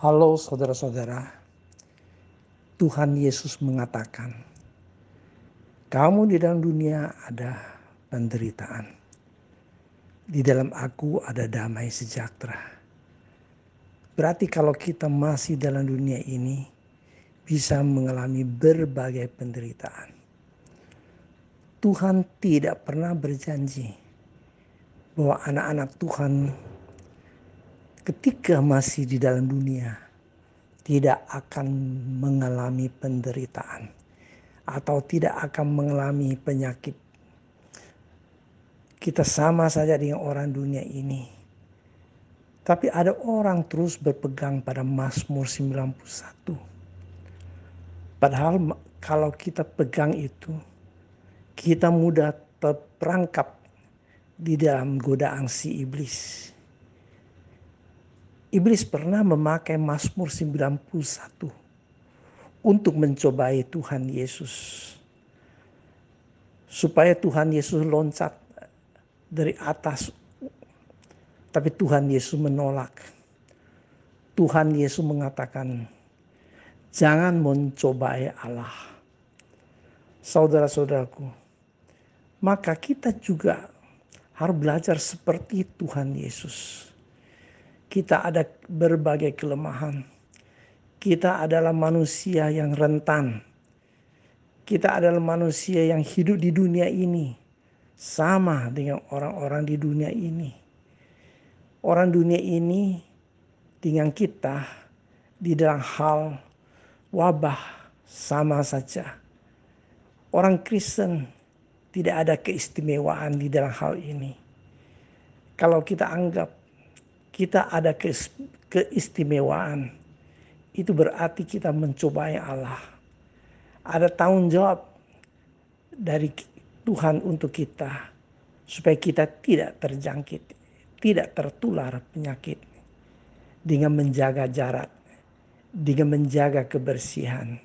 Halo saudara-saudara, Tuhan Yesus mengatakan, "Kamu di dalam dunia ada penderitaan, di dalam Aku ada damai sejahtera." Berarti, kalau kita masih dalam dunia ini, bisa mengalami berbagai penderitaan. Tuhan tidak pernah berjanji bahwa anak-anak Tuhan ketika masih di dalam dunia tidak akan mengalami penderitaan atau tidak akan mengalami penyakit. Kita sama saja dengan orang dunia ini. Tapi ada orang terus berpegang pada Mazmur 91. Padahal kalau kita pegang itu, kita mudah terperangkap di dalam godaan si iblis. Iblis pernah memakai Mazmur 91 untuk mencobai Tuhan Yesus. Supaya Tuhan Yesus loncat dari atas. Tapi Tuhan Yesus menolak. Tuhan Yesus mengatakan, jangan mencobai Allah. Saudara-saudaraku, maka kita juga harus belajar seperti Tuhan Yesus kita ada berbagai kelemahan. Kita adalah manusia yang rentan. Kita adalah manusia yang hidup di dunia ini sama dengan orang-orang di dunia ini. Orang dunia ini dengan kita di dalam hal wabah sama saja. Orang Kristen tidak ada keistimewaan di dalam hal ini. Kalau kita anggap kita ada keistimewaan. Itu berarti kita mencobai Allah. Ada tanggung jawab dari Tuhan untuk kita supaya kita tidak terjangkit, tidak tertular penyakit dengan menjaga jarak, dengan menjaga kebersihan.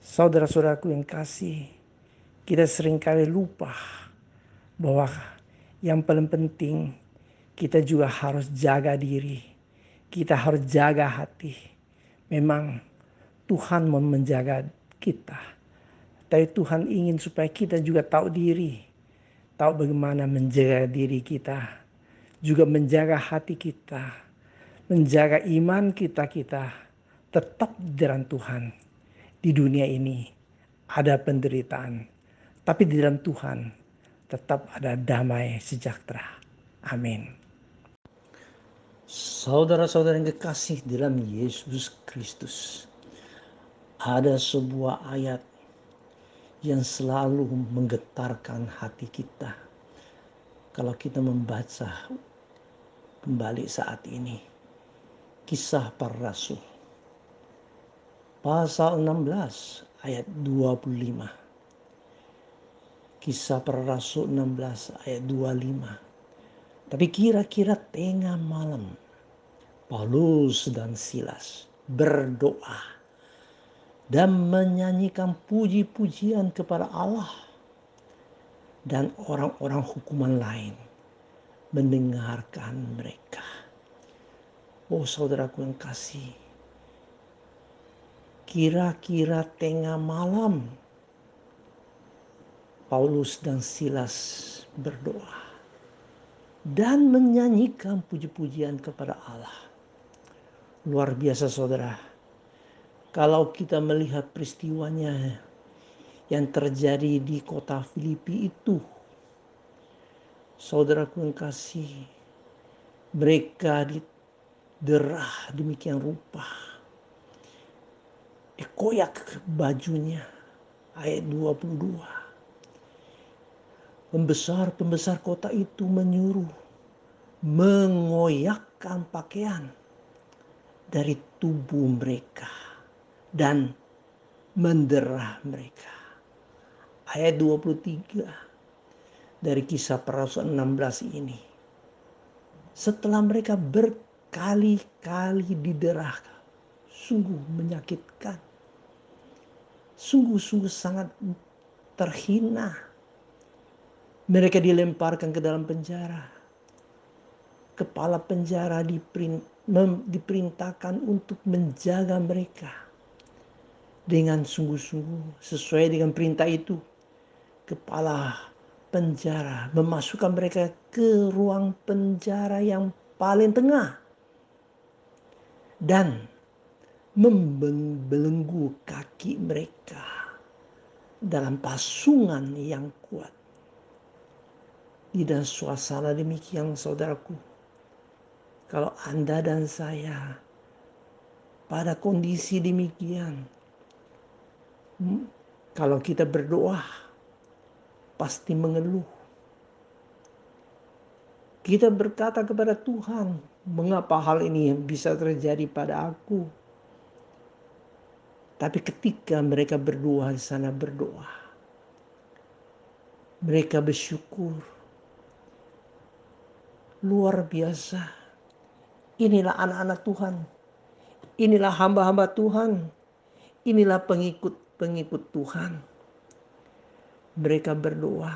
Saudara-saudaraku yang kasih, kita sering kali lupa bahwa yang paling penting kita juga harus jaga diri. Kita harus jaga hati. Memang Tuhan mau menjaga kita. Tapi Tuhan ingin supaya kita juga tahu diri. Tahu bagaimana menjaga diri kita. Juga menjaga hati kita. Menjaga iman kita-kita. Tetap di dalam Tuhan. Di dunia ini ada penderitaan. Tapi di dalam Tuhan tetap ada damai sejahtera. Amin. Saudara-saudara yang kekasih dalam Yesus Kristus, ada sebuah ayat yang selalu menggetarkan hati kita kalau kita membaca kembali saat ini. Kisah para Rasul. Pasal 16 ayat 25. Kisah para Rasul 16 ayat 25 tapi kira-kira tengah malam, Paulus dan Silas berdoa dan menyanyikan puji-pujian kepada Allah. Dan orang-orang hukuman lain mendengarkan mereka. Oh saudaraku yang kasih, kira-kira tengah malam Paulus dan Silas berdoa dan menyanyikan puji-pujian kepada Allah. Luar biasa saudara. Kalau kita melihat peristiwanya yang terjadi di kota Filipi itu. Saudaraku yang kasih, mereka diderah demikian rupa. Dikoyak bajunya. Ayat 22 pembesar-pembesar kota itu menyuruh mengoyakkan pakaian dari tubuh mereka dan menderah mereka. Ayat 23 dari kisah Rasul 16 ini. Setelah mereka berkali-kali diderah, sungguh menyakitkan. Sungguh-sungguh sangat terhina mereka dilemparkan ke dalam penjara. Kepala penjara diperintahkan untuk menjaga mereka dengan sungguh-sungguh sesuai dengan perintah itu. Kepala penjara memasukkan mereka ke ruang penjara yang paling tengah dan membelenggu kaki mereka dalam pasungan yang kuat. Di dalam suasana demikian saudaraku, kalau Anda dan saya pada kondisi demikian, kalau kita berdoa pasti mengeluh. Kita berkata kepada Tuhan, mengapa hal ini bisa terjadi pada aku? Tapi ketika mereka berdoa di sana berdoa, mereka bersyukur. Luar biasa. Inilah anak-anak Tuhan. Inilah hamba-hamba Tuhan. Inilah pengikut-pengikut Tuhan. Mereka berdoa.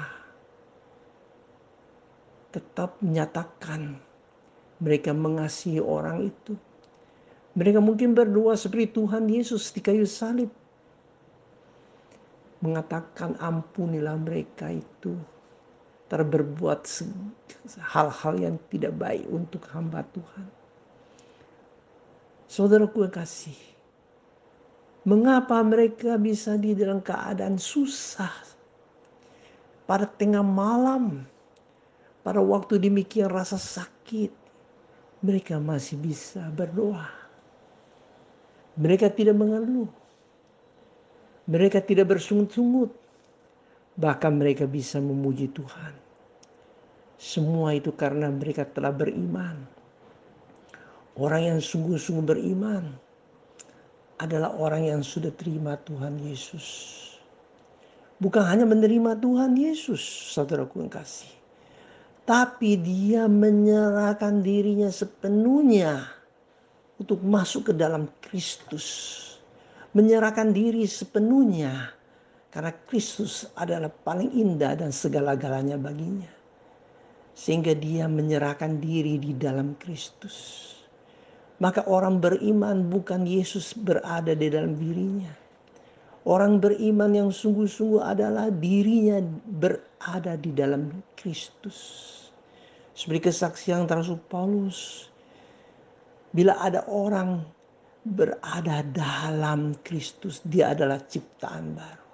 Tetap menyatakan mereka mengasihi orang itu mereka mungkin berdoa seperti Tuhan Yesus di kayu salib. Mengatakan ampunilah mereka itu. Terberbuat hal-hal yang tidak baik untuk hamba Tuhan. Saudaraku yang kasih. Mengapa mereka bisa di dalam keadaan susah. Pada tengah malam. Pada waktu demikian rasa sakit. Mereka masih bisa berdoa mereka tidak mengeluh. Mereka tidak bersungut-sungut. Bahkan mereka bisa memuji Tuhan. Semua itu karena mereka telah beriman. Orang yang sungguh-sungguh beriman adalah orang yang sudah terima Tuhan Yesus. Bukan hanya menerima Tuhan Yesus, saudaraku yang kasih. Tapi dia menyerahkan dirinya sepenuhnya untuk masuk ke dalam Kristus. Menyerahkan diri sepenuhnya karena Kristus adalah paling indah dan segala-galanya baginya. Sehingga dia menyerahkan diri di dalam Kristus. Maka orang beriman bukan Yesus berada di dalam dirinya. Orang beriman yang sungguh-sungguh adalah dirinya berada di dalam Kristus. Seperti kesaksian Rasul Paulus Bila ada orang berada dalam Kristus, dia adalah ciptaan baru.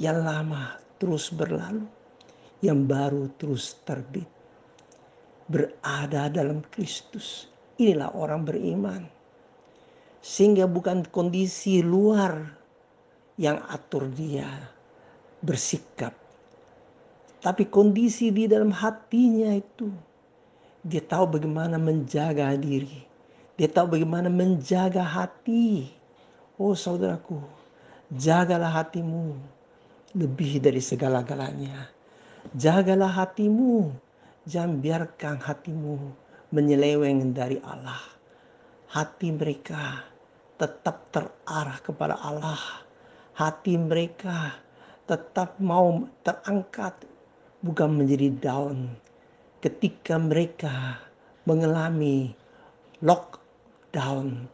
Yang lama terus berlalu, yang baru terus terbit. Berada dalam Kristus, inilah orang beriman. Sehingga bukan kondisi luar yang atur dia bersikap. Tapi kondisi di dalam hatinya itu, dia tahu bagaimana menjaga diri dia tahu bagaimana menjaga hati. Oh saudaraku, jagalah hatimu lebih dari segala-galanya. Jagalah hatimu, jangan biarkan hatimu menyeleweng dari Allah. Hati mereka tetap terarah kepada Allah. Hati mereka tetap mau terangkat, bukan menjadi down. Ketika mereka mengalami lock down.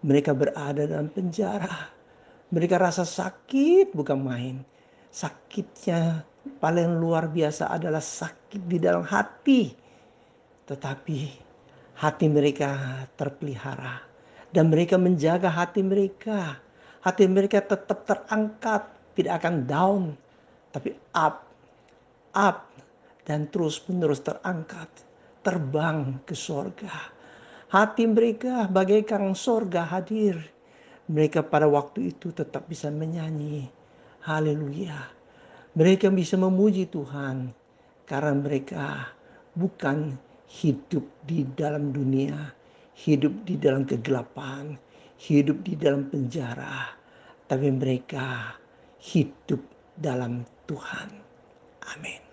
Mereka berada dalam penjara. Mereka rasa sakit bukan main. Sakitnya paling luar biasa adalah sakit di dalam hati. Tetapi hati mereka terpelihara. Dan mereka menjaga hati mereka. Hati mereka tetap terangkat. Tidak akan down. Tapi up. Up. Dan terus menerus terangkat. Terbang ke sorga Hati mereka bagaikan sorga hadir. Mereka pada waktu itu tetap bisa menyanyi. Haleluya. Mereka bisa memuji Tuhan. Karena mereka bukan hidup di dalam dunia. Hidup di dalam kegelapan. Hidup di dalam penjara. Tapi mereka hidup dalam Tuhan. Amin.